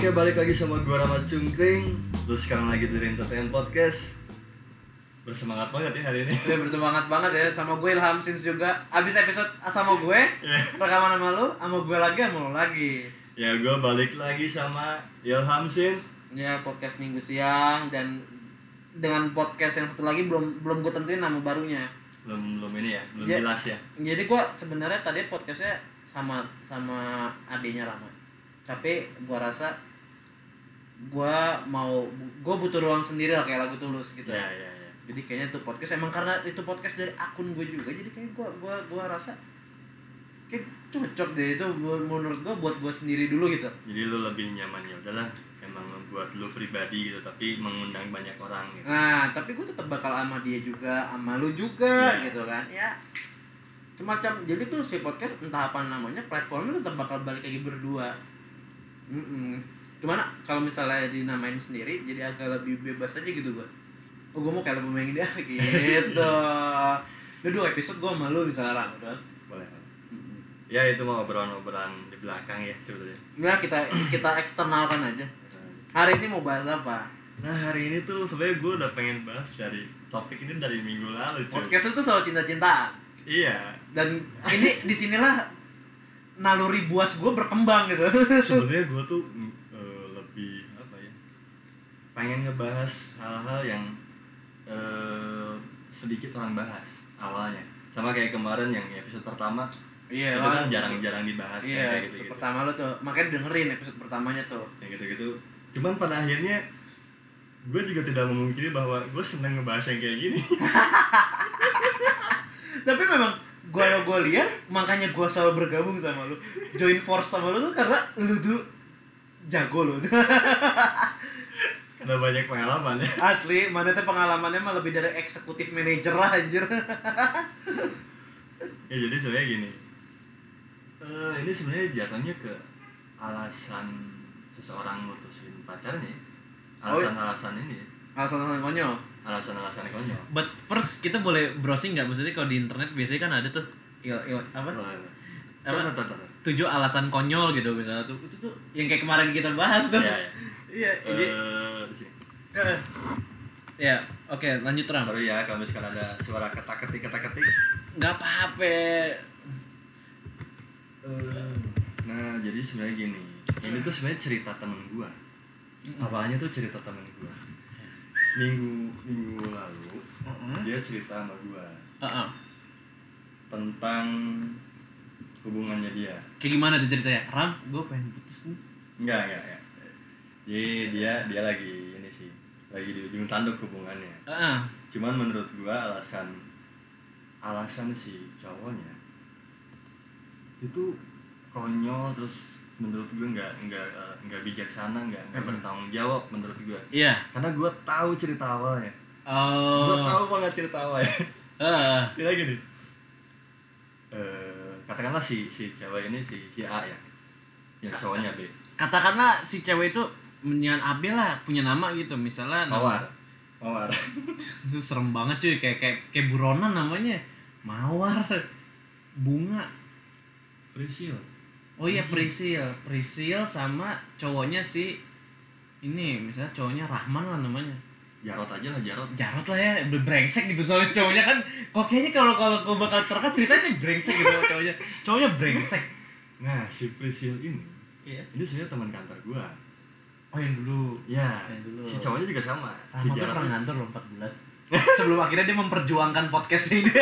Oke, balik lagi sama gue Rahmat Cungkring Terus sekarang lagi di Entertain Podcast Bersemangat banget ya hari ini Gue bersemangat banget ya sama gue Ilham Sins juga. Abis episode sama gue, Iya. rekaman sama lu, sama gue lagi sama lu lagi. Ya, gue balik lagi sama Ilham Sins Ya podcast minggu siang dan dengan podcast yang satu lagi belum belum gue tentuin nama barunya. Belum, belum ini ya, belum Ya. jelas ya Jadi gue sebenarnya tadi podcastnya sama sama adiknya Rama. Tapi gue rasa gue mau gue butuh ruang sendiri lah kayak lagu tulus gitu. Ya, ya, ya jadi kayaknya itu podcast emang karena itu podcast dari akun gue juga jadi kayak gue gua gua rasa kayak cocok deh itu menurut gue buat gue sendiri dulu gitu Jadi lu lebih nyaman ya udahlah Emang buat lu pribadi gitu, tapi mengundang banyak orang gitu nah tapi gue tetap bakal sama dia juga sama lu juga Iya. gitu kan ya semacam jadi tuh si podcast entah apa namanya platformnya tetap bakal balik lagi berdua Mm-mm. Cuman kalau misalnya dinamain sendiri jadi agak lebih bebas aja gitu gue oh gue mau kayak lebih main dia gitu udah dua episode gue sama lu misalnya udah. Boleh Mm-mm. Ya itu mau obrolan-obrolan di belakang ya sebetulnya. Nah kita kita eksternalkan aja. Hari ini mau bahas apa? Nah hari ini tuh sebenarnya gue udah pengen bahas dari topik ini dari minggu lalu cuy. Podcast itu soal cinta-cintaan. Iya. Dan ini di sinilah naluri buas gue berkembang gitu. sebenarnya gue tuh mm, eh, lebih apa ya pengen ngebahas hal-hal yang eh, sedikit orang bahas awalnya. Sama kayak kemarin yang episode pertama Iya itu kan jarang-jarang dibahas Iya, kayak episode gitu-gitu. pertama lo tuh makanya dengerin episode pertamanya tuh. yang gitu-gitu. Cuman pada akhirnya gue juga tidak memungkiri bahwa gue seneng ngebahas yang kayak gini. Tapi memang gue lo gue lihat makanya gue selalu bergabung sama lu, join force sama lu tuh karena lu tuh jago lo. ada banyak pengalaman ya Asli, mana tuh pengalamannya mah lebih dari eksekutif manager lah anjir. ya jadi sebenarnya gini Eh, ini sebenarnya jatuhnya ke alasan seseorang mutusin pacarnya Oh, alasan-alasan ini Alasan-alasan konyol. alasan-alasan konyol But first kita boleh browsing nggak? Maksudnya kalau di internet biasanya kan ada tuh il, il, apa? Tuh, tuh, tuh, tuh, tuh. Tujuh alasan konyol gitu misalnya tuh. Itu tuh yang kayak kemarin kita bahas tuh. Iya, iya. Iya. jadi di sini. ya, oke lanjut Ram. sorry ya kalau misalkan ada suara ketak-ketik ketak-ketik Nggak apa-apa. nah jadi sebenarnya gini ini tuh sebenarnya cerita temen gua awalnya tuh cerita temen gua minggu minggu lalu dia cerita sama gua Heeh. tentang hubungannya dia Kayak gimana tuh ceritanya? Ram, gue pengen putus nih. enggak enggak ya jadi dia dia lagi ini sih lagi di ujung tanduk hubungannya Heeh. cuman menurut gua alasan alasan si cowoknya itu konyol terus menurut gua nggak nggak eh, nggak bijaksana nggak nggak Hmm. bertanggung jawab menurut gua Iya. karena gua tahu cerita awalnya Oh. gua tahu banget cerita awalnya Heeh. kira gini eh katakanlah si si cewek ini si si A ya yang cowoknya B Katakanlah si cewek itu menyan Abel lah punya nama gitu. Misalnya nama- mawar. Mawar. Itu serem banget cuy kayak kayak kayak buronan namanya. Mawar. Bunga. Prisil oh iya Prisil Prisil sama cowoknya si ini misalnya cowoknya Rahman lah namanya. Jarot aja lah Jarot. Jarot lah ya udah brengsek gitu soalnya cowoknya kan. Kok kayaknya kalau kalau kau bakal terkat ceritanya brengsek gitu cowoknya. Cowoknya brengsek. Nah si Prisil ini iya. ini sebenarnya teman kantor gua oh yang dulu ya Yang dulu. si cowoknya juga sama. Si Rahman tuh pernah ngantor loh 4 bulan. Sebelum akhirnya dia memperjuangkan podcast ini.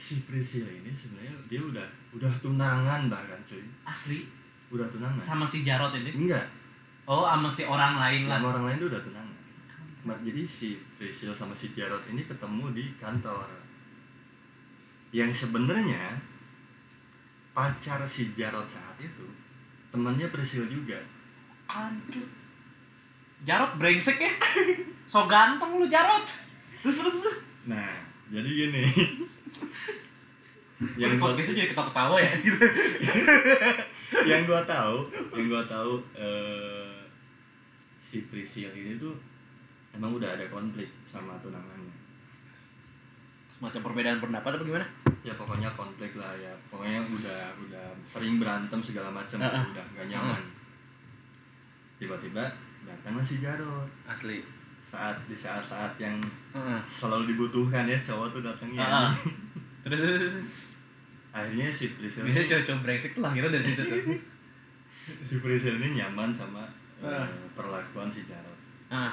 Si Prisil ini sebenarnya dia udah udah tunangan bahkan cuy. Asli. Udah tunangan. Sama si Jarot ini? Enggak. Oh sama si orang lain lah. Sama orang lain tuh udah tunangan. Ma- jadi si Prisil sama si Jarot ini ketemu di kantor. Yang sebenarnya pacar si Jarot saat itu temannya Prisil juga. Anjir. Jarot brengsek ya? So ganteng lu Jarot terus terus terus. Nah jadi gini. Yang gua, podcastnya jadi ketawa-ketawa ya gitu. Yang gua tahu yang gua tahu eh, si Prisil ini tuh emang udah ada konflik sama tunangannya. Semacam perbedaan pendapat apa gimana? Ya pokoknya konflik lah ya pokoknya udah udah sering berantem segala macam Ah, ah. udah gak nyaman tiba-tiba datanglah si Jarot asli saat di saat-saat yang Heeh. selalu dibutuhkan ya cowok tuh datangnya Ah. terus terus, terus. akhirnya si biasanya ini, cowok-cowok brengsek tuh lahirnya dari situ tuh si Priscilla ini nyaman sama Ah. eh, perlakuan si Jarot ah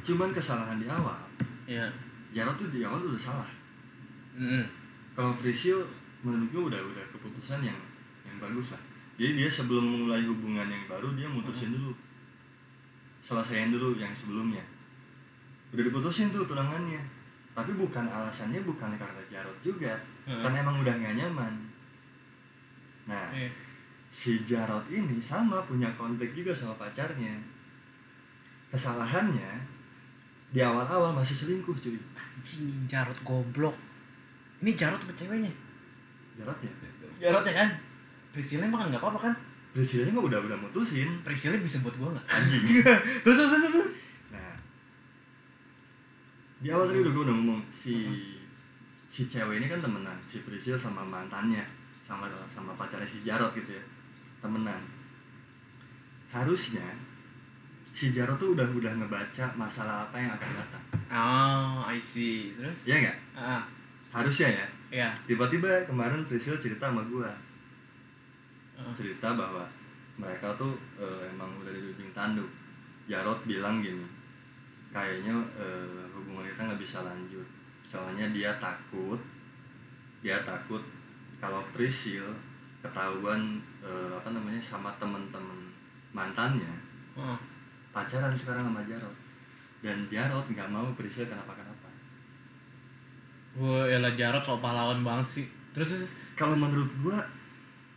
cuman kesalahan di awal iya Jarot tuh di awal udah salah Mm. kalau Priscil menurut gue udah udah keputusan yang yang bagus lah. Jadi dia sebelum memulai hubungan yang baru dia mutusin dulu. Selesaiin dulu yang sebelumnya. Udah diputusin tuh tunangannya tapi bukan alasannya bukan karena Jarot juga. Heeh. karena emang udah gak nyaman. Nah Iya. si Jarot ini sama punya konflik juga sama pacarnya. Kesalahannya di awal-awal masih selingkuh cuy. Anjing Jarot goblok ini Jarot apa ceweknya? Jarot ya? Jarot ya kan? Priscilla emang nggak apa-apa kan? Priscilla mah udah udah mutusin. Priscilla bisa buat gua nggak? Anjing. Terus terus terus, terus. Nah. Di awal tadi udah gue udah ngomong si si cewek ini kan temenan si Priscilla sama mantannya sama sama pacarnya si Jarot gitu ya. Temenan. Harusnya si Jarot tuh udah udah ngebaca masalah apa yang akan datang. Oh I see. Terus? Ya nggak? Ah harusnya ya. Ya tiba-tiba kemarin Priscilla cerita sama gue Ah. cerita bahwa mereka tuh eh, emang udah di ujung tanduk. Jarot bilang gini kayaknya eh, hubungan kita nggak bisa lanjut. Soalnya dia takut dia takut kalau Prisil ketahuan eh, apa namanya sama temen-temen mantannya Oh. pacaran sekarang sama Jarot dan Jarot nggak mau Prisil kenapa-kenapa Wah, elah Jarot sok pahlawan banget sih. Terus kalau menurut gua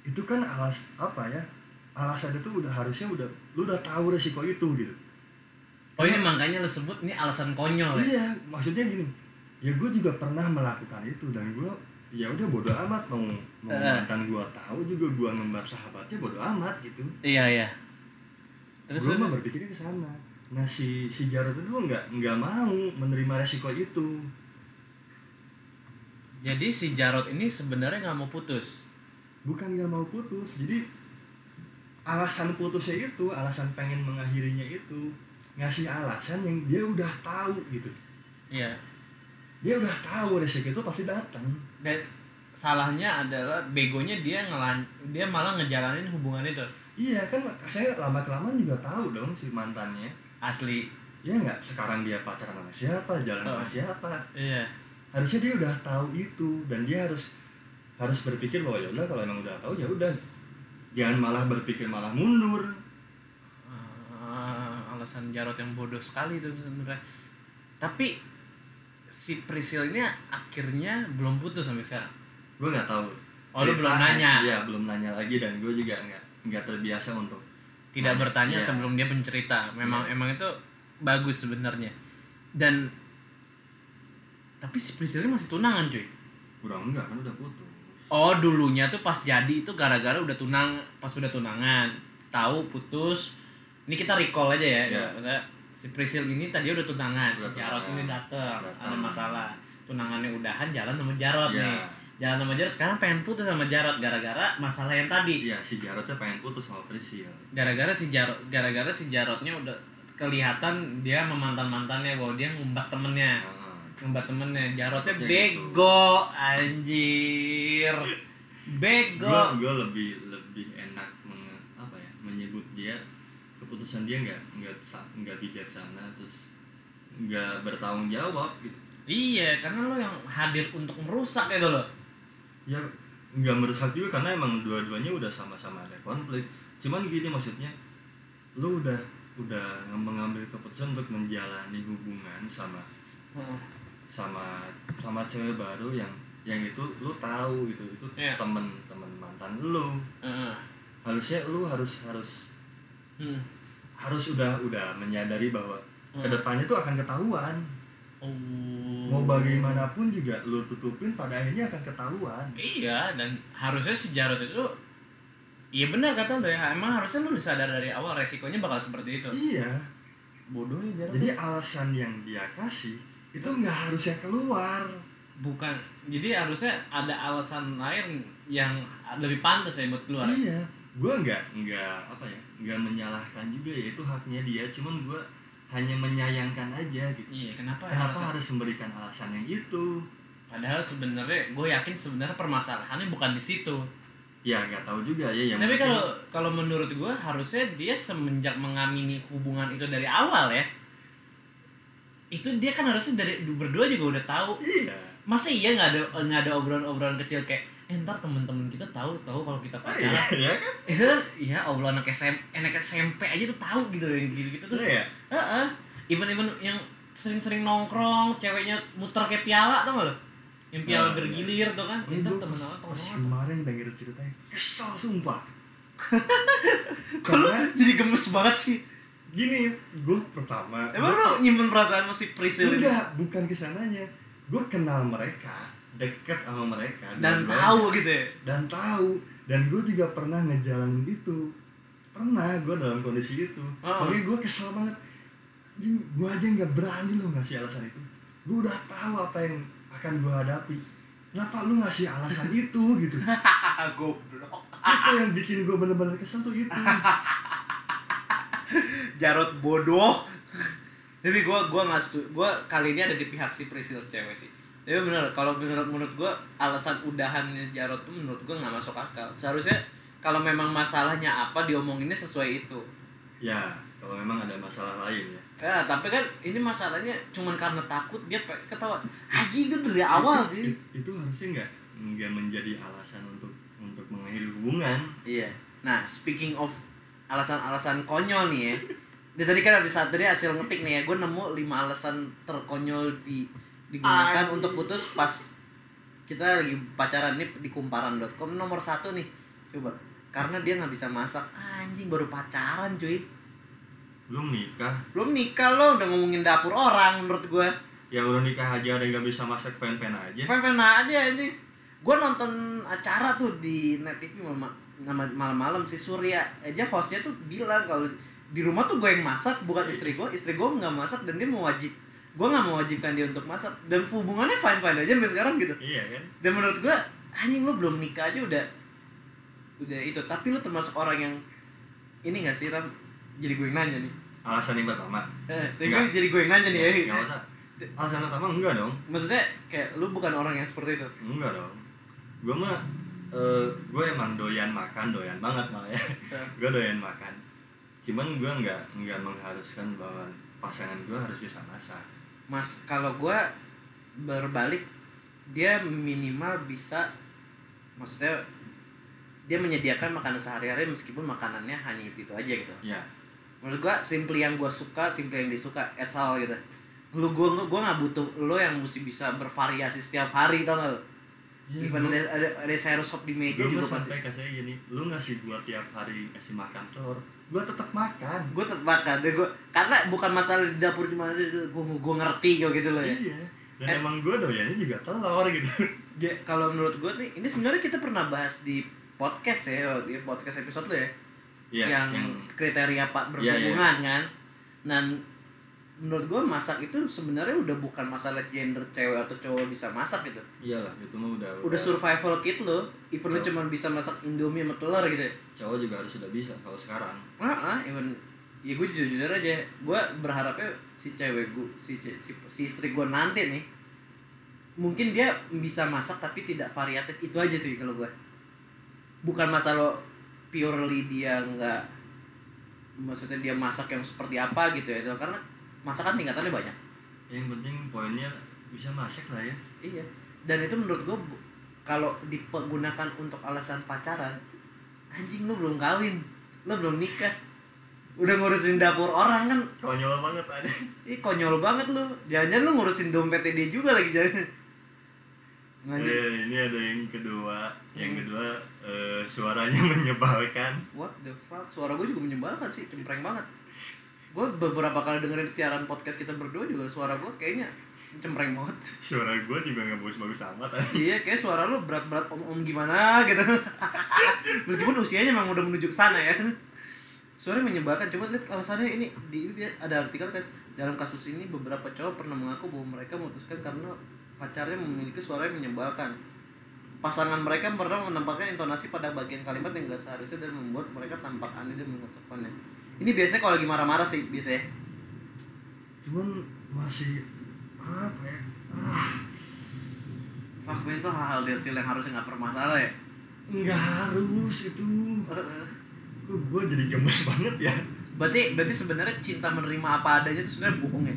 itu kan alas apa ya alasan itu udah harusnya udah lu udah tahu resiko itu gitu oh ini makanya lo sebut ini alasan konyol ya? iya maksudnya gini ya gue juga pernah melakukan itu dan gue ya udah bodo amat mau mau Eh. mantan gue tahu juga gue ngembar sahabatnya bodo amat gitu Iya iya. Terus gue mah berpikirnya ke sana nah si si Jarod itu nggak nggak mau menerima resiko itu Jadi si Jarot ini sebenarnya nggak mau putus. bukan nggak mau putus jadi alasan putusnya itu alasan pengen mengakhirinya itu ngasih alasan yang dia udah tahu gitu Iya. dia udah tahu resiko itu pasti datang Dan salahnya adalah begonya dia ngelan dia malah ngejalanin hubungan itu. iya kan saya lama kelamaan juga tahu dong si mantannya Asli. ya nggak sekarang dia pacaran sama siapa jalan sama Oh. siapa Iya. Harusnya dia udah tahu itu dan dia harus harus berpikir bahwa ya udah kalau emang udah tahu ya udah jangan malah berpikir malah mundur Ah, alasan Jarot yang bodoh sekali itu sebenarnya. Tapi si Prisil ini akhirnya belum putus sampai sekarang. gue nggak tahu Oh, lu belum nanya? iya belum nanya lagi dan gue juga nggak nggak terbiasa untuk tidak bertanya iya. sebelum dia pencerita memang Iya. emang itu bagus sebenarnya dan tapi si Priscilla masih tunangan cuy. Udah enggak kan udah putus. Oh dulunya tuh pas jadi itu gara-gara udah tunang pas udah tunangan. Tahu putus. Ini kita recall aja ya. Maksudnya, si Priscil ini tadi udah tunangan. Udah si Jarot ini dateng. Ada masalah. Tunangannya udahan jalan sama Jarot nih. Ya jalan sama Jarot sekarang pengen putus sama Jarot gara-gara masalah yang tadi. Iya si Jarotnya pengen putus sama Priscil gara-gara si Jarot gara-gara si Jarotnya udah kelihatan dia memantan mantannya bahwa dia ngumbat temennya. Nah, ngumbat temennya. Jarotnya Ya bego anjir. Bego. Gue gue lebih lebih enak menge- apa ya menyebut dia keputusan dia nggak nggak nggak bijaksana terus nggak bertanggung jawab gitu. Iya karena lo yang hadir untuk merusak itu loh. Ya nggak merusak juga karena emang dua-duanya udah sama-sama ada konflik. Cuman gini maksudnya lu udah udah mengambil keputusan untuk menjalani hubungan sama sama sama cewek baru yang yang itu lu tahu gitu itu Iya. temen temen mantan lu Heeh. harusnya lu harus harus Hmm. harus udah udah menyadari bahwa Hmm. ke depannya tuh akan ketahuan Oh. mau bagaimanapun juga lu tutupin pada akhirnya akan ketahuan Iya, dan harusnya si Jarot itu Iya benar kata lo ya, emang harusnya lu sadar dari awal resikonya bakal seperti itu. iya Bodohnya Jarot. jadi alasan yang dia kasih itu nggak harusnya keluar. Bukan, jadi harusnya ada alasan lain yang lebih pantas ya buat keluar. iya. Gue nggak nggak apa ya nggak menyalahkan juga ya itu haknya dia. Cuman gue hanya menyayangkan aja gitu. Iya kenapa, kenapa alasan- harus memberikan alasan yang itu? Padahal sebenarnya gue yakin sebenarnya permasalahannya bukan di situ. Ya nggak tahu juga ya yang tapi kalau kalau menurut gue harusnya dia semenjak mengamini hubungan itu dari awal ya itu dia kan harusnya dari berdua juga udah tahu. Iya. Masa iya nggak ada nggak ada obrolan-obrolan kecil kayak eh, ntar temen-temen kita tahu tahu kalau kita Ah, iya pacaran ya kan? Itu kan ya obrolan anak SMP anak SMP aja tuh tahu gitu yang gitu-gitu tuh. Iya ya Heeh. even even yang sering-sering nongkrong ceweknya muter kayak piala tau gak lo? Yang piala Nah, bergilir tuh kan. Itu gue temen pas, kemarin denger ceritanya. Kesel sumpah. Kalau karena jadi gemes banget sih gini gue pertama emang lo nyimpen perasaan masih prisil ini? enggak bukan ke sananya. Gue kenal mereka deket sama mereka dan dua-duanya. tahu gitu ya? Dan tahu. Dan gue juga pernah ngejalanin itu. Pernah gue dalam kondisi itu. Oh. makanya gue kesel banget. Gue aja nggak berani loh ngasih alasan itu. Gue udah tahu apa yang akan gue hadapi. Kenapa lu ngasih alasan itu gitu? Goblok. Itu yang bikin gue bener-bener kesel tuh itu Jarot bodoh. Tapi gue gua nggak setuju. Gue kali ini ada di pihak si Priscilla cewek sih. Tapi bener kalau menurut menurut gue alasan udahannya Jarot tuh menurut gue nggak masuk akal. Seharusnya kalau memang masalahnya apa diomonginnya sesuai itu. Ya kalau memang ada masalah lain ya. Ya tapi kan ini masalahnya cuman karena takut dia ketawa. Haji itu dari awal itu, itu, itu harusnya nggak nggak menjadi alasan untuk untuk mengakhiri hubungan. Iya. Nah speaking of alasan-alasan konyol nih ya. Dia tadi kan habis tadi hasil ngetik nih ya gue nemu lima alasan terkonyol di digunakan Anjing. untuk putus pas kita lagi pacaran nih di kumparan.com nomor satu nih coba. Karena dia nggak bisa masak. Anjing baru pacaran cuy. Belum nikah. Belum nikah lo udah ngomongin dapur orang menurut gue ya udah nikah aja ada yang nggak bisa masak pen-pen aja. Fan-fan aja anjing. Gue nonton acara tuh di Net TV nama- malam-malam si Surya. Aja hostnya tuh bilang kalau di rumah tuh gue yang masak bukan istri gue. Istri gue nggak masak dan dia mewajib gue nggak mewajibkan dia untuk masak. Dan hubungannya fine fine aja sampai sekarang gitu. Iya kan? Dan menurut gue anjing lo belum nikah aja udah udah itu. Tapi lo termasuk orang yang ini gak sih Ram? Jadi gue yang nanya nih. Alasan yang pertama. Eh, tapi Nggak. gue jadi gue yang nanya nih ya. Nggak usah. Alasan pertama enggak dong. Maksudnya kayak lu bukan orang yang seperti itu? Enggak dong. Gue mah eh gue emang doyan makan doyan banget malah ya gue doyan makan cuman gue nggak nggak mengharuskan bahwa pasangan gue harus bisa masak Mas, kalau gua berbalik dia minimal bisa maksudnya dia menyediakan makanan sehari-hari meskipun makanannya hanya itu, itu aja gitu. ya Menurut gua simply yang gua suka, simply yang disuka, that's all gitu. Lu gua gua nggak butuh lo yang mesti bisa bervariasi setiap hari tau gak lo? Ya, Even gua- ada ada ada sayur sop di meja gue juga pasti. sampai kasih gini lu ngasih gue tiap hari kasih makan telur gue tetap makan Gue tetap makan deh gua karena bukan masalah di dapur gimana gua gua ngerti kok gitu loh ya. iya dan Eh. emang gue doyannya juga telur gitu Ya, kalau menurut gue nih, ini sebenarnya kita pernah bahas di podcast ya, di podcast episode lo ya, Iya, yang, kriteria pak Iya, iya. berhubungan kan. Dan menurut gue masak itu sebenarnya udah bukan masalah gender cewek atau cowok bisa masak gitu. iyalah itu mah udah Udah survival kit lo, even lo cuma bisa masak indomie sama telur gitu. cowok juga harus sudah bisa kalau sekarang Ah, ah, even ya gue jujur jujur aja, gue berharapnya si cewek gue, si, ce- si, si istri gue nanti nih, mungkin dia bisa masak tapi tidak variatif itu aja sih kalau gue. Bukan masalah purely dia nggak, maksudnya dia masak yang seperti apa gitu ya, karena masakan tingkatannya banyak. yang penting poinnya bisa masak lah ya Iya. Dan itu menurut gue kalau dipergunakan untuk alasan pacaran, anjing lu belum kawin, lu belum nikah, udah ngurusin dapur orang kan, konyol banget ada ih konyol banget lu. Jangan-jangan lu ngurusin dompetnya dia juga lagi jangan. Eh, ini ada yang kedua yang Hmm. kedua eh, suaranya menyebalkan What the fuck? Suara gue juga menyebalkan sih, cempreng banget. Gue beberapa kali dengerin siaran podcast kita berdua juga suara gue kayaknya cempreng banget. suara gue juga nggak bagus-bagus amat iya, kayak suara lu berat-berat om-om gimana gitu. Meskipun usianya memang udah menuju ke sana ya. Suaranya menyebalkan. Coba lihat alasannya ini di ini dia ada artikel kan dalam kasus ini beberapa cowok pernah mengaku bahwa mereka memutuskan karena pacarnya memiliki suara yang menyebalkan. pasangan mereka pernah menempatkan intonasi pada bagian kalimat yang gak seharusnya dan membuat mereka tampak aneh dan mengucapkannya. Ini biasanya kalau lagi marah-marah sih biasanya. cuman masih apa ya ah Fuckboy itu hal-hal detail yang harusnya nggak bermasalah ya. nggak harus itu gue jadi gemes banget ya Berarti berarti sebenarnya cinta menerima apa adanya itu sebenarnya bohong ya.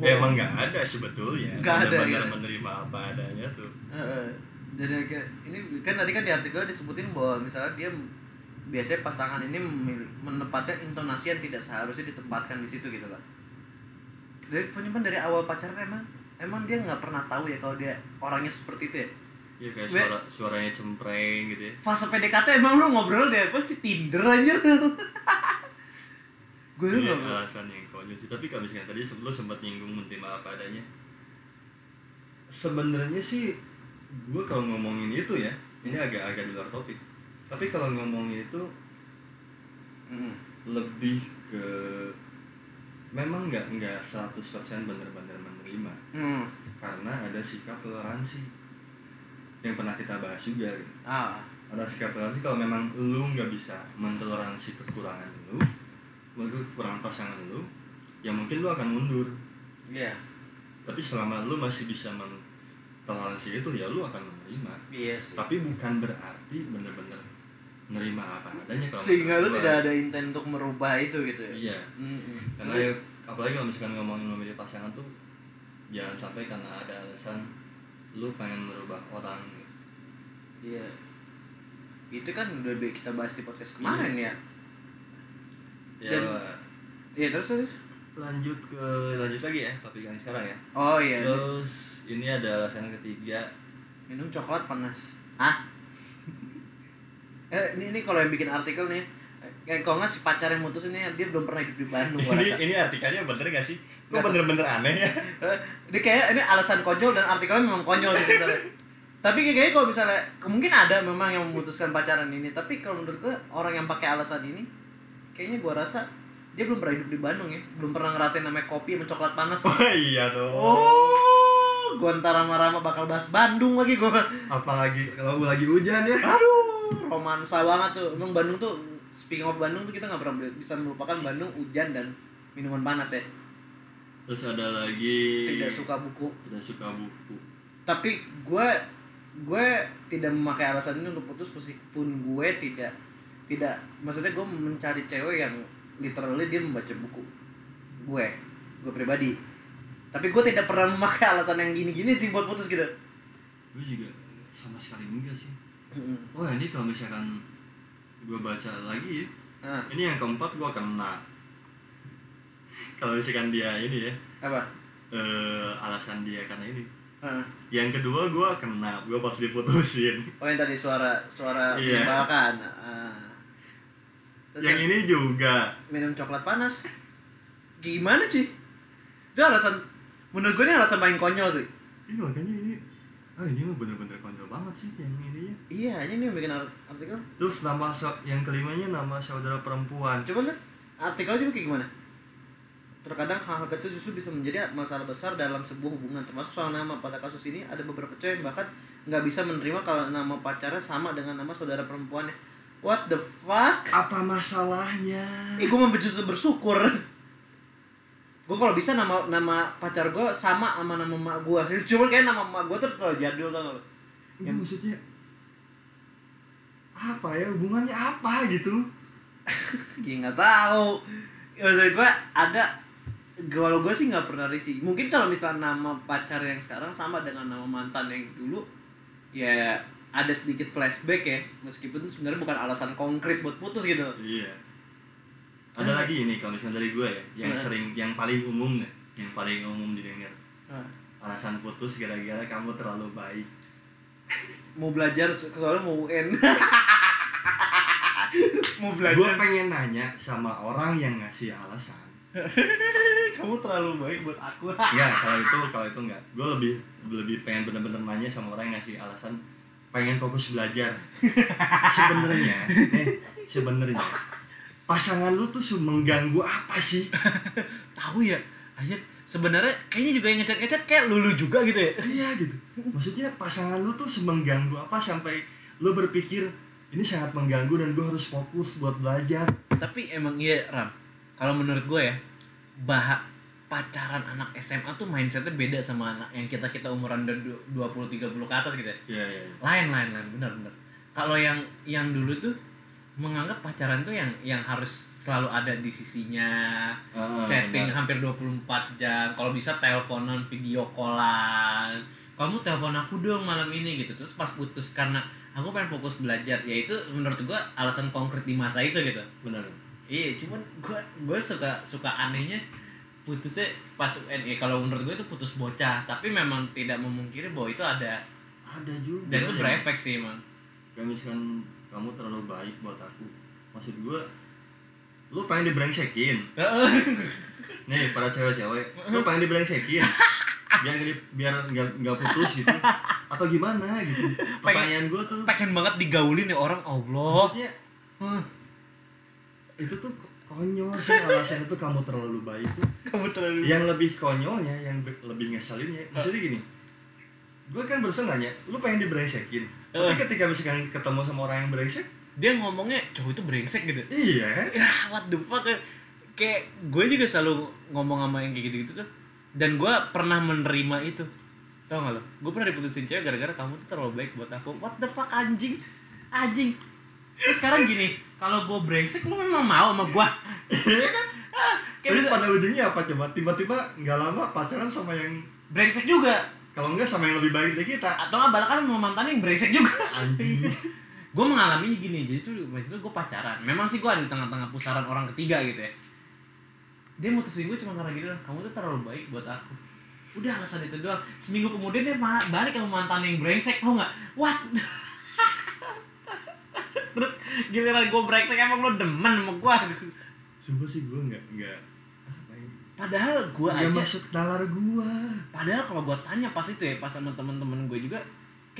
Ya, emang nggak ada sebetulnya Nggak ada, ya. menerima apa adanya tuh Heeh. Dan kayak ini kan tadi kan di artikel disebutin bahwa misalnya dia biasanya pasangan ini menempatkan intonasi yang tidak seharusnya ditempatkan di situ gitu loh. Dari penyimpan dari awal pacaran emang emang dia nggak pernah tahu ya kalau dia orangnya seperti itu ya. ya kayak Be- suara suaranya cempreng gitu ya Fase PDKT emang lu ngobrol deh apa sih Tinder anjir. Gue Ini nggak alasan yang konyol sih tapi kalau misalnya tadi lo sempat nyinggung menerima apa adanya sebenarnya sih gue kalau ngomongin itu ya ini agak-agak di luar topik tapi kalau ngomongin itu Mm. lebih ke memang nggak nggak 100% bener-bener menerima Hmm. karena ada sikap toleransi yang pernah kita bahas juga gitu. Ah. ada sikap toleransi kalau memang lu nggak bisa mentoleransi kekurangan lu mungkin kekurangan pasangan lu ya mungkin lu akan mundur Iya. tapi selama lu masih bisa mentoleransi itu ya lu akan menerima Iya sih. tapi bukan berarti bener-bener menerima apa adanya kalau Sehingga lu tidak ada intent untuk merubah itu gitu ya. iya Mm-mm. karena ya, apalagi kalau misalkan ngomongin memilih pasangan tuh jangan sampai karena ada alasan lu pengen merubah orang gitu. Iya. Itu kan udah kita bahas di podcast kemarin ya. ya Dan- Iya terus terus. lanjut ke lanjut lagi ya topik yang sekarang ya Oh iya. terus ini ada alasan ketiga Minum coklat panas. Hah? Eh ini ini kalau yang bikin artikel nih kayak kalau nggak si pacar yang mutus ini dia belum pernah hidup di Bandung gua ini rasa. ini artikelnya bener gak sih? Kok bener-bener aneh ya? Eh, ini kayak ini alasan konyol dan artikelnya memang konyol sih sebenarnya. tapi kayak- kayaknya kalau misalnya mungkin ada memang yang memutuskan pacaran ini tapi kalau menurut gue orang yang pakai alasan ini kayaknya gua rasa dia belum pernah hidup di Bandung ya. Belum pernah ngerasain namanya kopi sama coklat panas. Oh iya dong. Oh gua ntar rama-rama bakal bahas Bandung lagi gua. Apalagi kalau lagi hujan ya. Aduh romansa banget tuh. Emang Bandung tuh speaking of Bandung tuh kita nggak pernah bisa melupakan Bandung hujan dan minuman panas ya. Terus ada lagi tidak suka buku. Tidak suka buku. Tapi gue gue tidak memakai alasan ini untuk putus meskipun gue tidak tidak maksudnya gue mencari cewek yang literally dia membaca buku. Gue gue pribadi. Tapi gue tidak pernah memakai alasan yang gini-gini sih buat putus gitu. Gue juga sama sekali enggak sih Mm-mm. oh ini kalau misalkan gue baca lagi nah, ini yang keempat gue kena. Kalau misalkan dia ini ya apa? eh, alasan dia karena ini. Nah, yang kedua gue kena gue pas diputusin. Oh yang tadi suara suara Iya. menyebalkan. Ah. Terus yang ini juga. minum coklat panas. Gimana sih itu alasan menurut gue ini alasan paling konyol sih ini makanya ini ah ini mah bener-bener konyol banget sih yang ini iya ini yang bikin art- artikel. Terus nama yang kelimanya nama saudara perempuan. Coba lihat artikelnya juga kayak gimana? Terkadang hal-hal kecil justru bisa menjadi masalah besar dalam sebuah hubungan termasuk soal nama. Pada kasus ini ada beberapa cewek yang bahkan nggak bisa menerima kalau nama pacarnya sama dengan nama saudara perempuannya. What the fuck? Apa masalahnya? Eh gue mau bersyukur. Gue kalau bisa nama nama pacar gue sama sama nama emak gue cuma kayak nama emak gue tuh terlalu jadul tau gak ini maksudnya apa ya hubungannya apa gitu Gak nggak tahu. Ya, Maksud gue ada kalau gue sih nggak pernah risih. Mungkin kalau misalnya nama pacar yang sekarang sama dengan nama mantan yang dulu, ya ada sedikit flashback ya. Meskipun sebenarnya bukan alasan konkret buat putus gitu. iya ada lagi ini kalau misalnya dari gue ya yang Nah. sering yang paling umum nih yang paling umum didengar Nah, alasan putus gara-gara kamu terlalu baik mau belajar soalnya mau UN. mau gue belajar. pengen nanya sama orang yang ngasih alasan Kamu terlalu baik buat aku. Enggak, kalau itu kalau itu enggak. Gue lebih lebih pengen bener-bener nanya sama orang yang ngasih alasan pengen fokus belajar. Sebenarnya, eh, sebenarnya pasangan lu tuh mengganggu apa sih? Tahu ya, aja sebenarnya kayaknya juga yang ngechat-ngechat kayak lulu juga gitu ya. Iya gitu. Maksudnya pasangan lu tuh semengganggu apa sampai lu berpikir ini sangat mengganggu dan gue harus fokus buat belajar. Tapi emang iya ram. Kalau menurut gue ya bah pacaran anak SMA tuh mindsetnya beda sama anak yang kita kita umuran dari 20 30 ke atas gitu ya. Iya iya. Lain lain lain. Benar benar. Kalau yang yang dulu tuh menganggap pacaran tuh yang yang harus selalu ada di sisinya. Ah, chatting benar. hampir 24 jam. Kalau bisa teleponan video callan. Kamu telepon aku dong malam ini gitu. Terus pas putus karena aku pengen fokus belajar ya itu menurut gua alasan konkret di masa itu gitu. Benar. Iya cuman gua gua suka suka anehnya putusnya pas UNE kalau menurut gue itu putus bocah tapi memang tidak memungkiri bahwa itu ada ada juga dan itu yang- berefek sih emang. Kayak misalkan kamu terlalu baik buat aku. Maksud gue lu pengen dibrengsekin? Nih para cewek-cewek lu pengen dibrengsekin? Biar nggak di- biar nggak nggak putus gitu. Atau gimana gitu? Pertanyaan gue tuh pengen banget digaulin ya orang Allah. Maksudnya Hah, itu tuh konyol sih alasan itu kamu terlalu baik tuh. Kamu terlalu yang lebih konyolnya yang lebih ngeselinnya maksudnya gini. Gue kan barusan nanya lu pengen dibrengsekin? Tapi Eh. ketika misalkan ketemu sama orang yang brengsek dia ngomongnya cowok itu brengsek gitu. Iya. Ya what the fuck ya. kayak gue juga selalu ngomong sama yang kayak gitu-gitu tuh. Dan gue pernah menerima itu. Tau gak lo? Gue pernah diputusin cewek gara-gara kamu tuh terlalu baik buat aku. What the fuck anjing? Anjing. Terus sekarang gini kalau gue brengsek lu memang mau sama gue. Iya kan? Tapi bisa- pada ujungnya apa coba? Tiba-tiba nggak lama pacaran sama yang brengsek juga. Kalau enggak sama yang lebih baik dari kita. atau nggak balakan sama mantan yang brengsek juga. Anjing. gue mengalami gini jadi tuh waktu itu gue pacaran. Memang sih gue ada di tengah-tengah pusaran orang ketiga gitu ya. Dia mutusin gue cuma karena gitu "Lah, kamu tuh terlalu baik buat aku. Udah alasan itu doang. Seminggu kemudian dia balik sama mantan yang brengsek tau nggak? What? Terus giliran gue brengsek emang lo demen sama gue Sumpah sih gue nggak nggak. Padahal gue aja masuk nalar gua. padahal kalau gue tanya pas itu ya pas sama temen-temen gue juga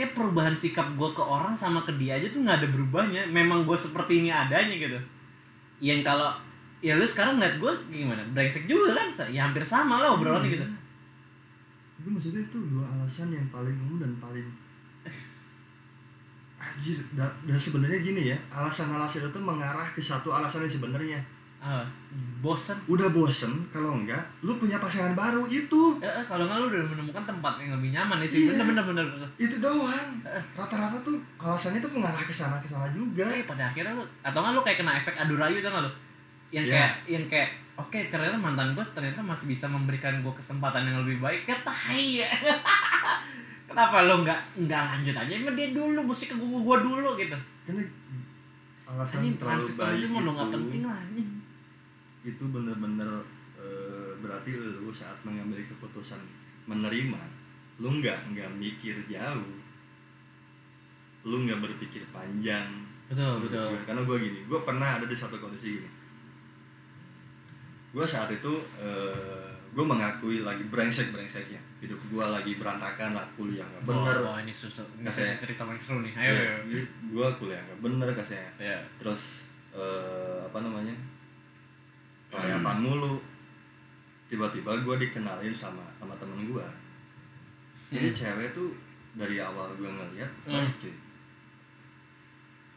kayak perubahan sikap gue ke orang sama ke dia aja tuh nggak ada berubahnya. Memang gue seperti ini adanya gitu. Yang kalau ya lu sekarang ngeliat gue gimana? Brengsek juga kan? Ya hampir sama lah obrolannya gitu. Iya. Tapi maksudnya itu dua alasan yang paling umum dan paling Anjir, dan, dan sebenarnya gini ya, alasan-alasan itu mengarah ke satu alasan yang sebenarnya. Ah bosen Udah bosen, kalau enggak, lu punya pasangan baru itu. eh, eh, kalau nggak lu udah menemukan tempat yang lebih nyaman ya sih Iya. bener bener. Itu doang. Eh. Rata-rata tuh alasannya tuh mengarah ke sana ke sana juga. Eh, pada akhirnya lu atau nggak lu kayak kena efek adu rayu tau nggak lu yang Iya. kayak yang kayak oke ternyata mantan gue ternyata masih bisa memberikan gue kesempatan yang lebih baik ya tai ya kenapa lo nggak nggak lanjut aja sama dia dulu mesti ke gue gue dulu gitu Karena alasan ini terlalu baik mau lo nggak itu- penting lah ini itu bener-bener eh, berarti lu saat mengambil keputusan menerima lu nggak nggak mikir jauh. Lu nggak berpikir panjang. Betul betul. gue. karena gue gini gue pernah ada di satu kondisi gini. Gue saat itu eh, gue mengakui lagi brengsek brengseknya hidup gue lagi berantakan lah kuliah nggak bener. oh, oh, ini susah Kasih. cerita paling seru nih. Ayo ayo, ayo. gue kuliah nggak bener kasihnya ya terus eh, apa namanya kelayapan mulu tiba-tiba gue dikenalin sama sama temen gue jadi Hmm. cewek tuh dari awal gue ngeliat Hmm. baik cuy.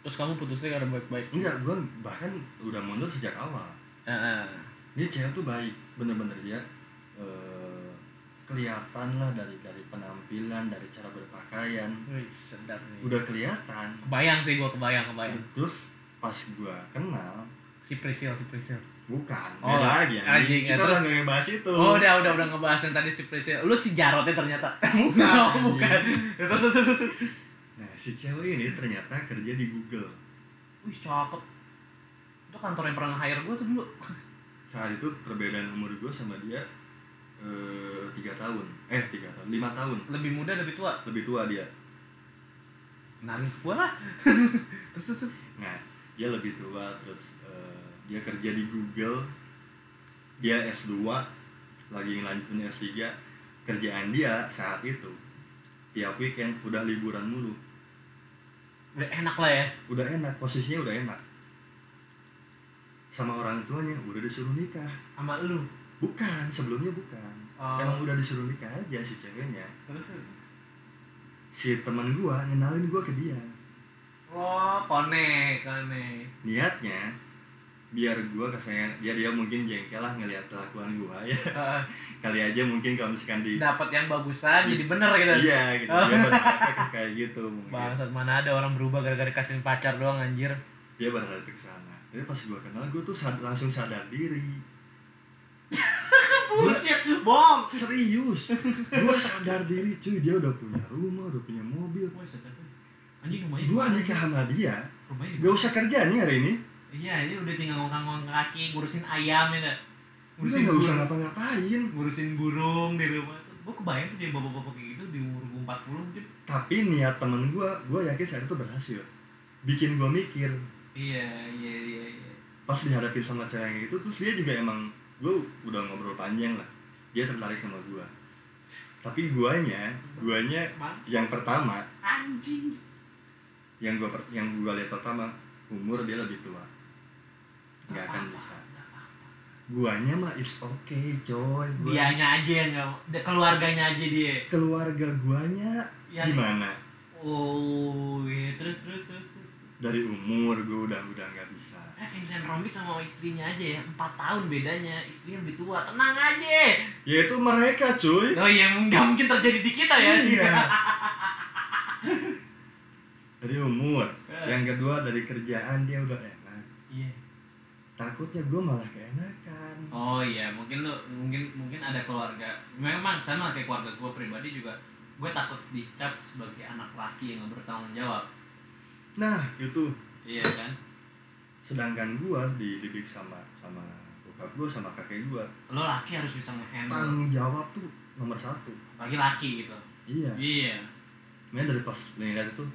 Terus kamu putusnya karena baik-baik? Enggak gue bahkan udah mundur sejak awal. Ini cewek tuh baik bener-bener dia eh, kelihatan lah dari dari penampilan dari cara berpakaian. Wih, sedap nih. Udah kelihatan. Kebayang sih gue kebayang kebayang. Terus pas gue kenal si Priscil si Priscil bukan Oh, beda lagi anjing, anjing. ya, kita terus? udah ngebahas itu Oh udah udah udah ngebahas yang tadi si Priscil. Lu si Jarotnya ternyata. Bukan, oh, bukan. Terus terus terus. Nah, si cewek ini ternyata kerja di Google. Wih cakep. Itu kantor yang pernah hire gue tuh dulu. Saat itu perbedaan umur gue sama dia eh, tiga tahun, eh tiga tahun, lima tahun, Lebih muda lebih tua. lebih tua dia. Nangis gue lah. terus terus. Nah, dia lebih tua, terus dia kerja di Google, dia S2, lagi ngelanjutin S3, kerjaan dia saat itu tiap weekend udah liburan mulu, Udah enak lah ya. udah enak, posisinya udah enak. Sama orang tuanya udah disuruh nikah. Sama lu. bukan sebelumnya bukan Oh. emang udah disuruh nikah aja si ceweknya terus terus. si teman gua ngenalin gua ke dia oh konek konek niatnya biar gua kesayangan dia dia mungkin jengkel lah ngelihat kelakuan gua ya. Kali aja mungkin kalau misalkan di dapat yang bagusan jadi bener gitu. Iya gitu. Dia berharapnya kayak gitu mungkin. Bangsat mana ada orang berubah gara-gara dikasih pacar doang anjir. Dia berharap ke sana. Jadi pas gua kenal gua tuh sad- langsung sadar diri. Bullshit bohong. Serius. Gua sadar diri cuy. Dia udah punya rumah udah punya mobil. Anjing rumahnya gua gimana? nikah sama dia. Rumahnya gak usah kerja nih hari ini iya ini udah tinggal ngongkang-ngongkang kaki ngurusin ayam ya nggak? Udah gak usah burung- ngapa-ngapain. Ngurusin burung di rumah gue kebayang tuh dia bapak-bapak kayak gitu di umur gue 40 mungkin. Tapi niat temen gua gua yakin saat itu berhasil. Bikin gua mikir. Iya iya iya iya. Pas dihadapin sama cewek yang itu terus dia juga emang gua udah ngobrol panjang lah. Dia tertarik sama gua. Tapi guanya guanya Man, yang pertama anjing. Yang gua per- yang gua lihat pertama umur dia lebih tua nggak akan bisa. Guanya mah is okay coy. Gua- dianya aja yang nggak keluarganya aja dia. Keluarga guanya yang gimana? Oh iya. Terus terus terus, dari umur gua udah udah nggak bisa. Eh, Vincent Rompi sama istrinya aja ya, 4 tahun bedanya, istrinya lebih tua, tenang aja. Ya itu mereka cuy. Oh iya, nggak mungkin terjadi di kita ya. Iya. dari umur. Eh. yang kedua dari kerjaan dia udah enak Iya takutnya gue malah keenakan Oh iya, mungkin lu mungkin mungkin ada keluarga. Memang sama kayak keluarga gue pribadi juga. Gue takut dicap sebagai anak laki yang gak bertanggung jawab. nah itu Iya kan? sedangkan gue dididik sama sama bokap gue sama kakek gue Lo laki harus bisa nge-handle. tanggung jawab tuh nomor satu Lagi laki gitu. iya Iya. Makanya dari pas ngeliat itu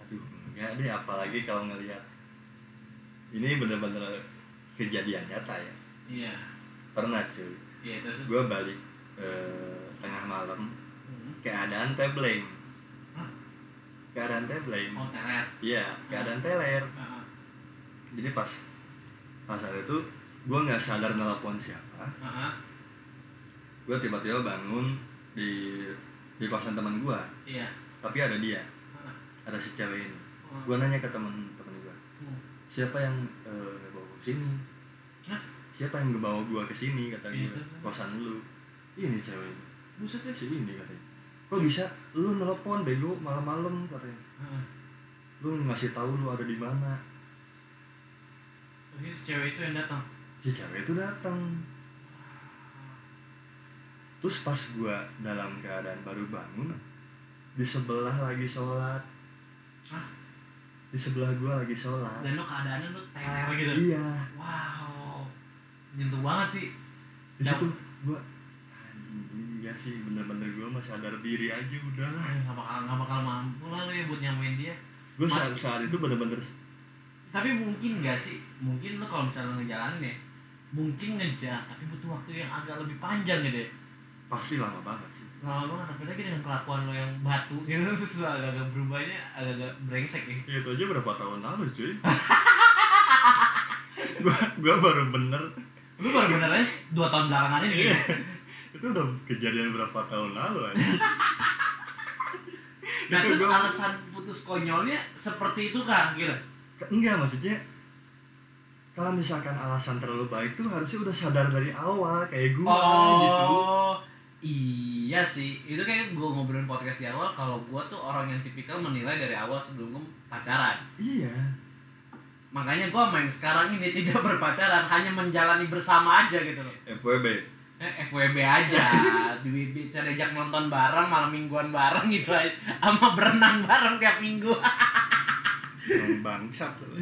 aduh enggak deh apalagi kalau ngeliat ini bener-bener kejadian nyata ya Iya. pernah cuy Iya terus. gue balik eh, tengah malam Hmm. keadaan tebleng Hah? keadaan tebleng Oh teler. iya keadaan teler Heeh. jadi pas pas saat itu gue nggak sadar nelpon siapa gue tiba-tiba bangun di di kosan teman gue Iya. tapi ada dia ada si cewek ini gue nanya ke temen temen gue Hmm. siapa yang sini Hah? siapa yang bawa gua ke sini kata terus? kosan lu ini cewek Buset ya. si ini katanya kok bisa lu nelpon bego malam-malam katanya Heeh. lu ngasih tahu lu ada di mana Terus si cewek itu yang datang. si cewek itu datang terus pas gua dalam keadaan baru bangun di sebelah lagi sholat Hah? Di sebelah gua lagi sholat Dan lo keadaannya lo teler gitu. iya Wow. Nyentuh banget sih. di situ gua iya sih bener-bener gua mah sadar diri aja udah lah Eh, nggak bakal nggak bakal mampu lah lo ya buat nyamain dia. gue saat saat itu bener-bener Tapi mungkin nggak sih? Mungkin lo kalau misalnya ngejalanin ya, mungkin ngejar tapi butuh waktu yang agak lebih panjang gitu ya. pasti lama banget sih Lama banget apalagi dengan kelakuan lo yang batu gitu terus lo agak-agak berubahnya agak-agak brengsek ya. Ya, itu aja berapa tahun lalu cuy gua gua baru bener Lu baru benernya dua tahun belakangan ini gitu. itu udah kejadian berapa tahun lalu aja Nah terus gua- alasan putus konyolnya seperti itu kah gitu? enggak maksudnya kalau misalkan alasan terlalu baik tuh harusnya udah sadar dari awal kayak gua gitu Oh, iya sih. Itu kayak gue ngobrolin podcast di awal. Kalau gue tuh orang yang tipikal menilai dari awal sebelum gue pacaran. iya Makanya gue main sekarang ini tidak berpacaran, hanya menjalani bersama aja gitu loh. FWB Eh, FWB aja, di bisa diajak nonton bareng, malam mingguan bareng gitu aja, sama berenang bareng tiap minggu. Bangsat loh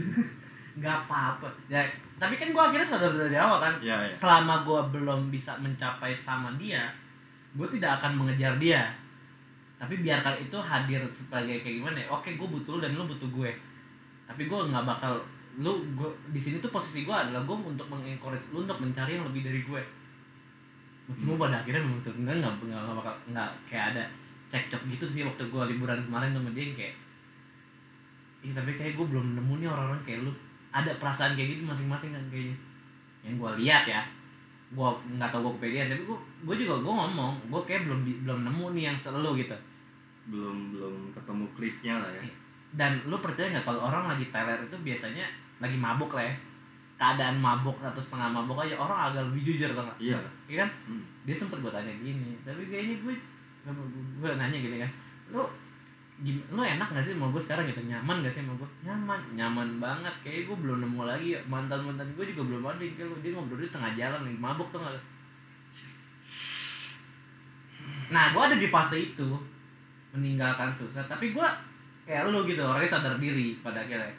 Gak apa-apa. Ya, tapi kan gue akhirnya sadar dari awal kan, ya ya selama gue belum bisa mencapai sama dia gue tidak akan mengejar dia. Tapi biarkan itu hadir sebagai kayak gimana ya? Oke gue butuh lu dan lu butuh gue. Tapi gue nggak bakal lu gue di sini tuh posisi gue adalah gue untuk mengencourage lu untuk mencari yang lebih dari gue. Meskipun pada akhirnya memutuskan nggak nggak bakal nggak kayak ada cekcok gitu sih waktu gue liburan kemarin sama dia kayak Ih, tapi kayak gue belum nemu nih orang-orang kayak lu. Ada perasaan kayak gitu masing-masing kan kayaknya. Yang gue lihat ya gue nggak tau gue kepedean tapi gue gue juga gue ngomong gue kayak belum belum nemu nih yang selalu gitu. Belum belum ketemu kliknya lah ya. Dan lu percaya nggak kalau orang lagi teler itu biasanya lagi mabuk lah ya? Keadaan mabuk atau setengah mabuk aja orang agak lebih jujur tau nggak? Iya. Iya kan? Hmm. dia sempet gue tanya gini tapi kayaknya gue gue nanya gini kan. Lu lu enak gak sih sama gue sekarang gitu? Nyaman gak sih sama gue nyaman. Nyaman banget. Kayak gue belum nemu lagi mantan mantan gue juga belum ada. Yang kayak dia ngobrol di tengah jalan nih mabuk tuh nggak nah gue ada di fase itu meninggalkan susah tapi gue kayak lu gitu orangnya sadar diri pada akhirnya.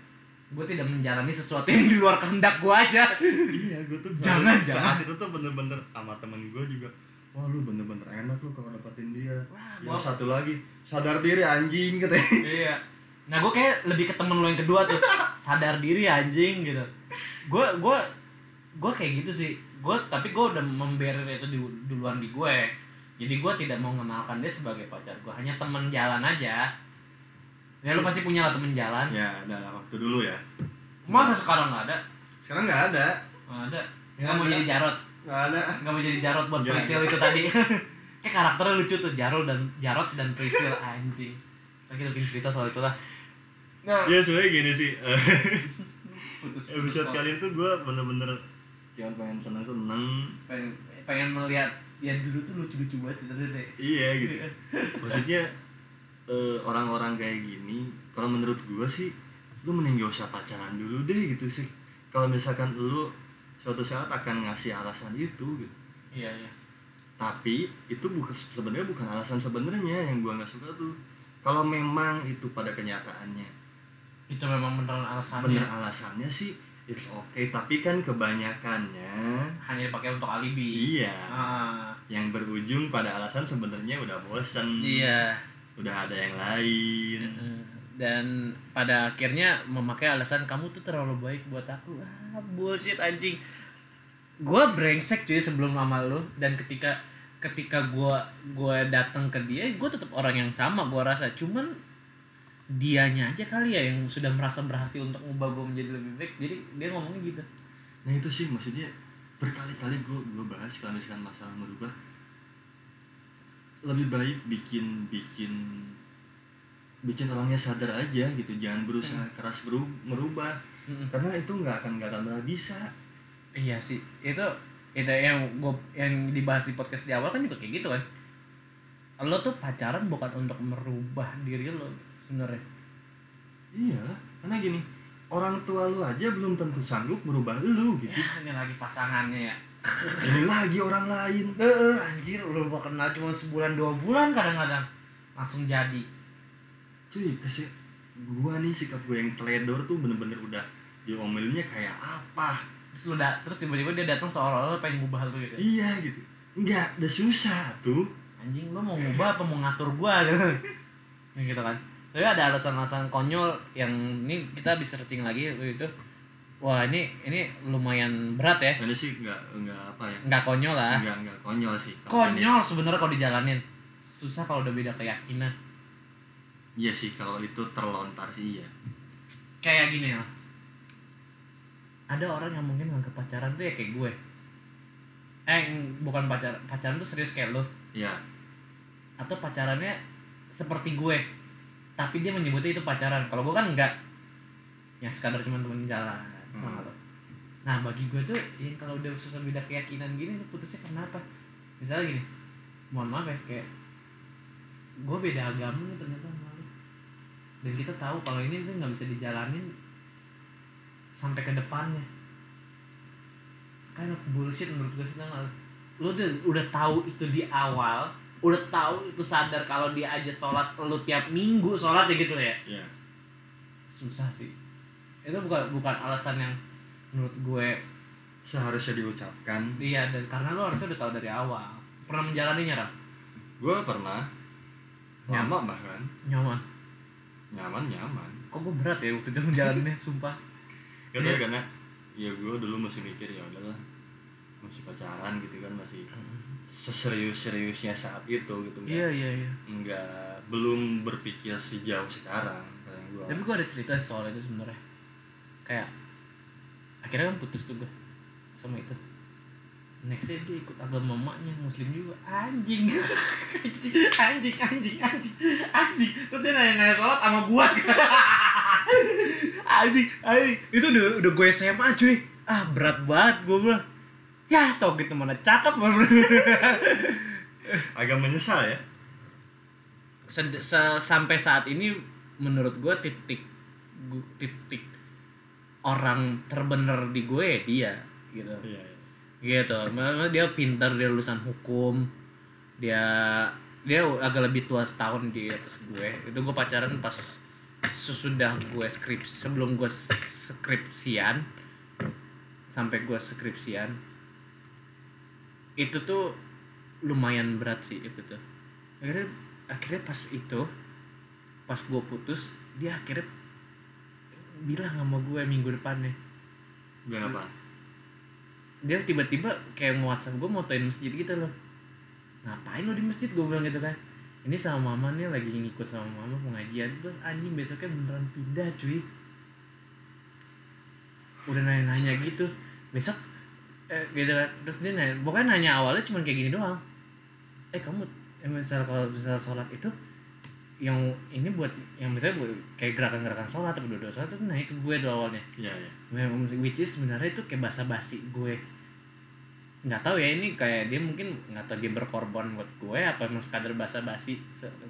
Gue tidak menjalani sesuatu yang di luar kehendak gue aja. Iya gue tuh Jangan, jangan. saat itu tuh bener-bener sama temen gue juga wah lu bener-bener enak lu kalau dapetin dia. Wah, yang gua- satu lagi sadar diri anjing katanya. Iya. Nah gue kayak lebih ke temen lo yang kedua tuh. Sadar diri anjing gitu. Gue gue gue kayak gitu sih. Gue tapi gue udah memberer itu di, duluan di gue. Jadi gue tidak mau mengenalkan dia sebagai pacar gue hanya temen jalan aja. Ya lu pasti punya lah temen jalan. Ya adalah waktu dulu ya. Masa sekarang nggak ada? Sekarang nggak ada. Nggak ada. Mau ada. jadi jarot nggak ada. Nggak mau jadi jarot buat Jangan. Prisil itu tadi. Kayak karakternya lucu tuh Jarot dan Jarot dan Prisil anjing. Lagi bikin cerita soal itu lah nah. Ya sebenarnya gini sih. Eh, putus episode kali itu gue bener-bener cuma pengen seneng-seneng pengen pengen melihat yang dulu tuh lucu-lucu banget gitu deh. Iya gitu. Maksudnya eh, orang-orang kayak gini kalau menurut gue sih lu mending gak usah pacaran dulu deh gitu sih. Kalau misalkan lu suatu saat akan ngasih alasan itu gitu. Iya iya. Tapi itu bukan sebenarnya bukan alasan sebenarnya yang gua nggak suka tuh. Kalau memang itu pada kenyataannya. Itu memang beneran alasannya. Bener alasannya sih it's okay. Tapi kan kebanyakannya hanya dipakai untuk alibi. Iya. Ah. Yang berujung pada alasan sebenarnya udah bosen. Iya. Udah ada yang lain dan pada akhirnya memakai alasan kamu tuh terlalu baik buat aku. Ah bullshit anjing. Gue brengsek cuy sebelum sama lu. Dan ketika ketika gue gue datang ke dia gue tetap orang yang sama gue rasa. Cuman dianya aja kali ya yang sudah merasa berhasil untuk mengubah gue menjadi lebih baik. Jadi dia ngomongnya gitu. Nah itu sih maksudnya berkali-kali gue gue bahas kalau misalkan masalah merubah lebih baik bikin bikin bikin orangnya sadar aja gitu jangan berusaha keras beru- merubah. Karena itu nggak akan nggak akan pernah bisa. Iya sih itu itu yang gue yang dibahas di podcast di awal kan juga kayak gitu kan. Lo tuh pacaran bukan untuk merubah diri lo sebenarnya. Iya karena gini orang tua lu aja belum tentu sanggup merubah lu gitu. Ya ini lagi pasangannya ya. Ini lagi orang lain. Eh, anjir lu mau kenal cuma sebulan dua bulan kadang-kadang. Langsung jadi cuy kasih gua nih sikap gue yang teledor tuh bener-bener udah diomelinnya kayak apa? Terus lu da- terus tiba-tiba dia datang seolah-olah pengen ngubah lu gitu? Iya gitu. Enggak udah susah tuh. Anjing lu mau ngubah apa mau ngatur gua? Gitu. Gitu kan. Tapi ada alasan-alasan konyol yang ini kita bisa searching lagi itu. Wah ini ini lumayan berat ya. Ini sih enggak enggak apa ya? Nggak konyol lah. Enggak enggak konyol sih. Konyol sebenarnya kalau dijalanin. Susah kalau udah beda keyakinan iya sih kalau itu terlontar sih iya. Kayak gini ya. Ada orang yang mungkin nganggap pacaran tuh ya kayak gue. Eh bukan pacar pacaran tuh serius kayak lo iya. Atau pacarannya seperti gue tapi dia menyebutnya itu pacaran. Kalau gue kan enggak. Yang sekadar cuma temen jalan. Hmm. Lo? nah bagi gue tuh yang kalau udah susah beda keyakinan gini lu putusnya kenapa misalnya gini mohon maaf ya kayak gue beda agama nih ternyata dan kita tahu kalau ini tuh nggak bisa dijalanin sampai ke depannya. Kind of bullshit menurut gue sih lu? tuh udah tahu itu di awal udah tahu itu sadar kalau dia aja sholat lu tiap minggu sholat ya gitu ya? Iya. Susah sih. Itu bukan bukan alasan yang menurut gue seharusnya diucapkan. Iya dan karena lu harusnya udah tahu dari awal. Pernah menjalaninya Ram? gue pernah. Lama bahkan. Nyaman nyaman nyaman. Kok gue berat ya waktu itu menjalaninya sumpah? Gak tau Iya. ya, karena ya gue dulu masih mikir ya udahlah masih pacaran gitu kan masih seserius-seriusnya saat itu gitu nggak iya iya iya. nggak belum berpikir sejauh sekarang kayak gue tapi gue ada cerita soal itu sebenarnya. Kayak akhirnya kan putus tuh gue sama itu nextnya dia ikut agama mamanya muslim juga. Anjing. Anjing anjing anjing. Anjing. Anjing terus dia nanya nanya sholat sama gua sih anjing anjing. Itu udah udah gue SMA cuy. Ah berat banget gua bilang. Ya tau gitu mana cakep agak menyesal ya. Se- sampai saat ini menurut gue titik titik orang terbener di gue ya dia gitu. Iya iya. Gitu. Maksudnya dia pintar dia lulusan hukum. Dia dia agak lebih tua setahun di atas gue. Itu gue pacaran pas sesudah gue skrip sebelum gue skripsian. Sampai gue skripsian. Itu tuh lumayan berat sih itu tuh. Akhirnya akhirnya pas itu pas gue putus dia akhirnya bilang sama gue minggu depannya. Bilang apa dia tiba-tiba kayak nge-whatsapp gue motoin masjid gitu loh. Ngapain lo di masjid? Gue bilang gitu kan. Ini sama mama nih lagi ngikut sama mama pengajian terus anjing besoknya beneran pindah cuy. Udah nanya-nanya gitu. Besok eh, gitu kan. Terus dia nanya pokoknya nanya awalnya cuma kayak gini doang. Eh kamu eh, misal kalau misal sholat itu yang ini buat yang misalnya buat kayak gerakan-gerakan sholat atau doa sholat itu naik ke gue tuh awalnya. Iya iya. Memang which is sebenarnya itu kayak basa-basi gue nggak tahu ya ini kayak dia mungkin nggak tahu dia berkorban buat gue apa emang sekadar basa-basi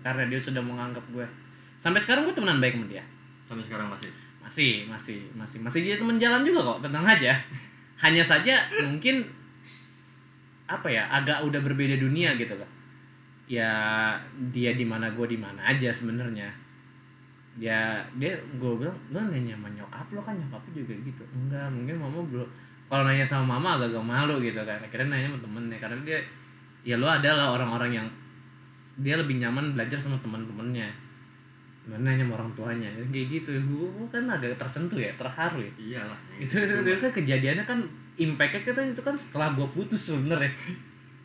karena dia sudah menganggap gue. Sampai sekarang gue temenan baik sama dia. Sampai sekarang masih? Masih masih masih masih dia teman jalan juga kok tenang aja. Hanya saja mungkin apa ya agak udah berbeda dunia gitu kan ya dia di mana gue di mana aja sebenarnya. Dia dia gue bilang lo nanya sama nyokap lo kan nyokap juga gitu. Enggak mungkin mama belum kalau nanya sama mama agak-agak malu gitu kan. Akhirnya nanya sama temennya karena dia ya lo adalah orang-orang yang dia lebih nyaman belajar sama teman-temannya mana nanya sama orang tuanya. Kayak gitu gue kan agak tersentuh ya terharu ya. Iyalah. Itu itu, itu kan kejadiannya kan impactnya kita itu kan setelah gue putus sebenernya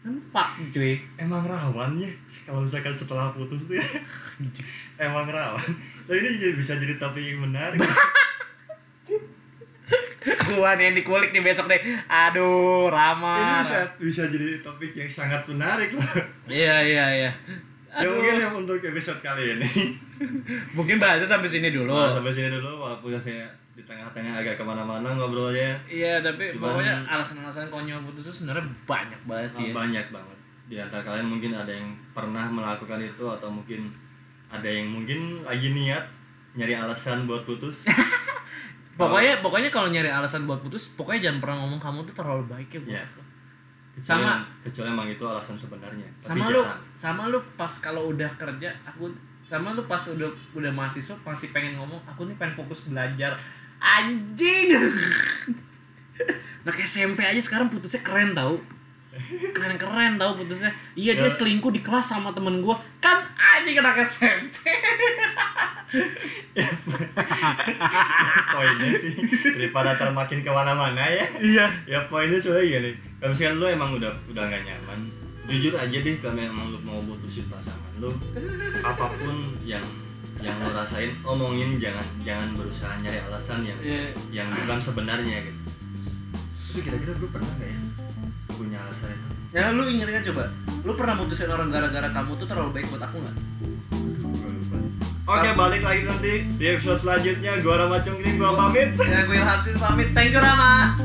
kan fuck cuy. Emang rawan ya kalau misalkan setelah putus tuh ya. Emang rawan. Tapi ini bisa jadi topik yang menarik gua nih yang dikulik nih besok deh. Aduh ini Rama bisa bisa jadi topik yang sangat menarik loh. Iya iya iya. Ya mungkin yang untuk episode kali ini. Mungkin bahasnya sampai sini dulu. Nah, sampai sini dulu walaupun saya di tengah-tengah agak ke mana-mana ngobrolnya. Iya tapi Cuman- pokoknya alasan-alasan konyol putus itu sebenarnya banyak banget sih. Ya. banyak banget. Di antara kalian mungkin ada yang pernah melakukan itu atau mungkin ada yang mungkin lagi niat nyari alasan buat putus pokoknya pokoknya kalau nyari alasan buat putus pokoknya jangan pernah ngomong kamu tuh terlalu baik ya buat Iya. aku. kecuali, Sama- kecuali emang itu alasan sebenarnya Tapi sama lu sama lu pas kalau udah kerja aku sama lu pas udah udah mahasiswa masih pengen ngomong aku nih pengen fokus belajar. Anjing! Nah SMP aja sekarang putusnya keren tau. Keren keren tau putusnya. Iya dia Ya. selingkuh di kelas sama temen gua. Kan anjing anak SMP poinnya sih daripada termakin ke mana-mana ya. Iya. Ya poinnya sebenarnya gini kalau misalkan lu emang udah udah gak nyaman jujur aja deh kalau emang lu mau putusin pasangan lu apa pun yang yang lo rasain omongin jangan jangan berusaha nyari alasan yang yang bukan sebenarnya gitu. Tapi kira-kira gue pernah gak ya punya alasan itu? Ya lu inget kan coba, lu pernah mutusin orang gara-gara kamu tuh terlalu baik buat aku nggak? Oke balik lagi nanti di episode selanjutnya. Gua Rama Cungkring gua pamit. Ya gue Ilham sih pamit, thank you Rama.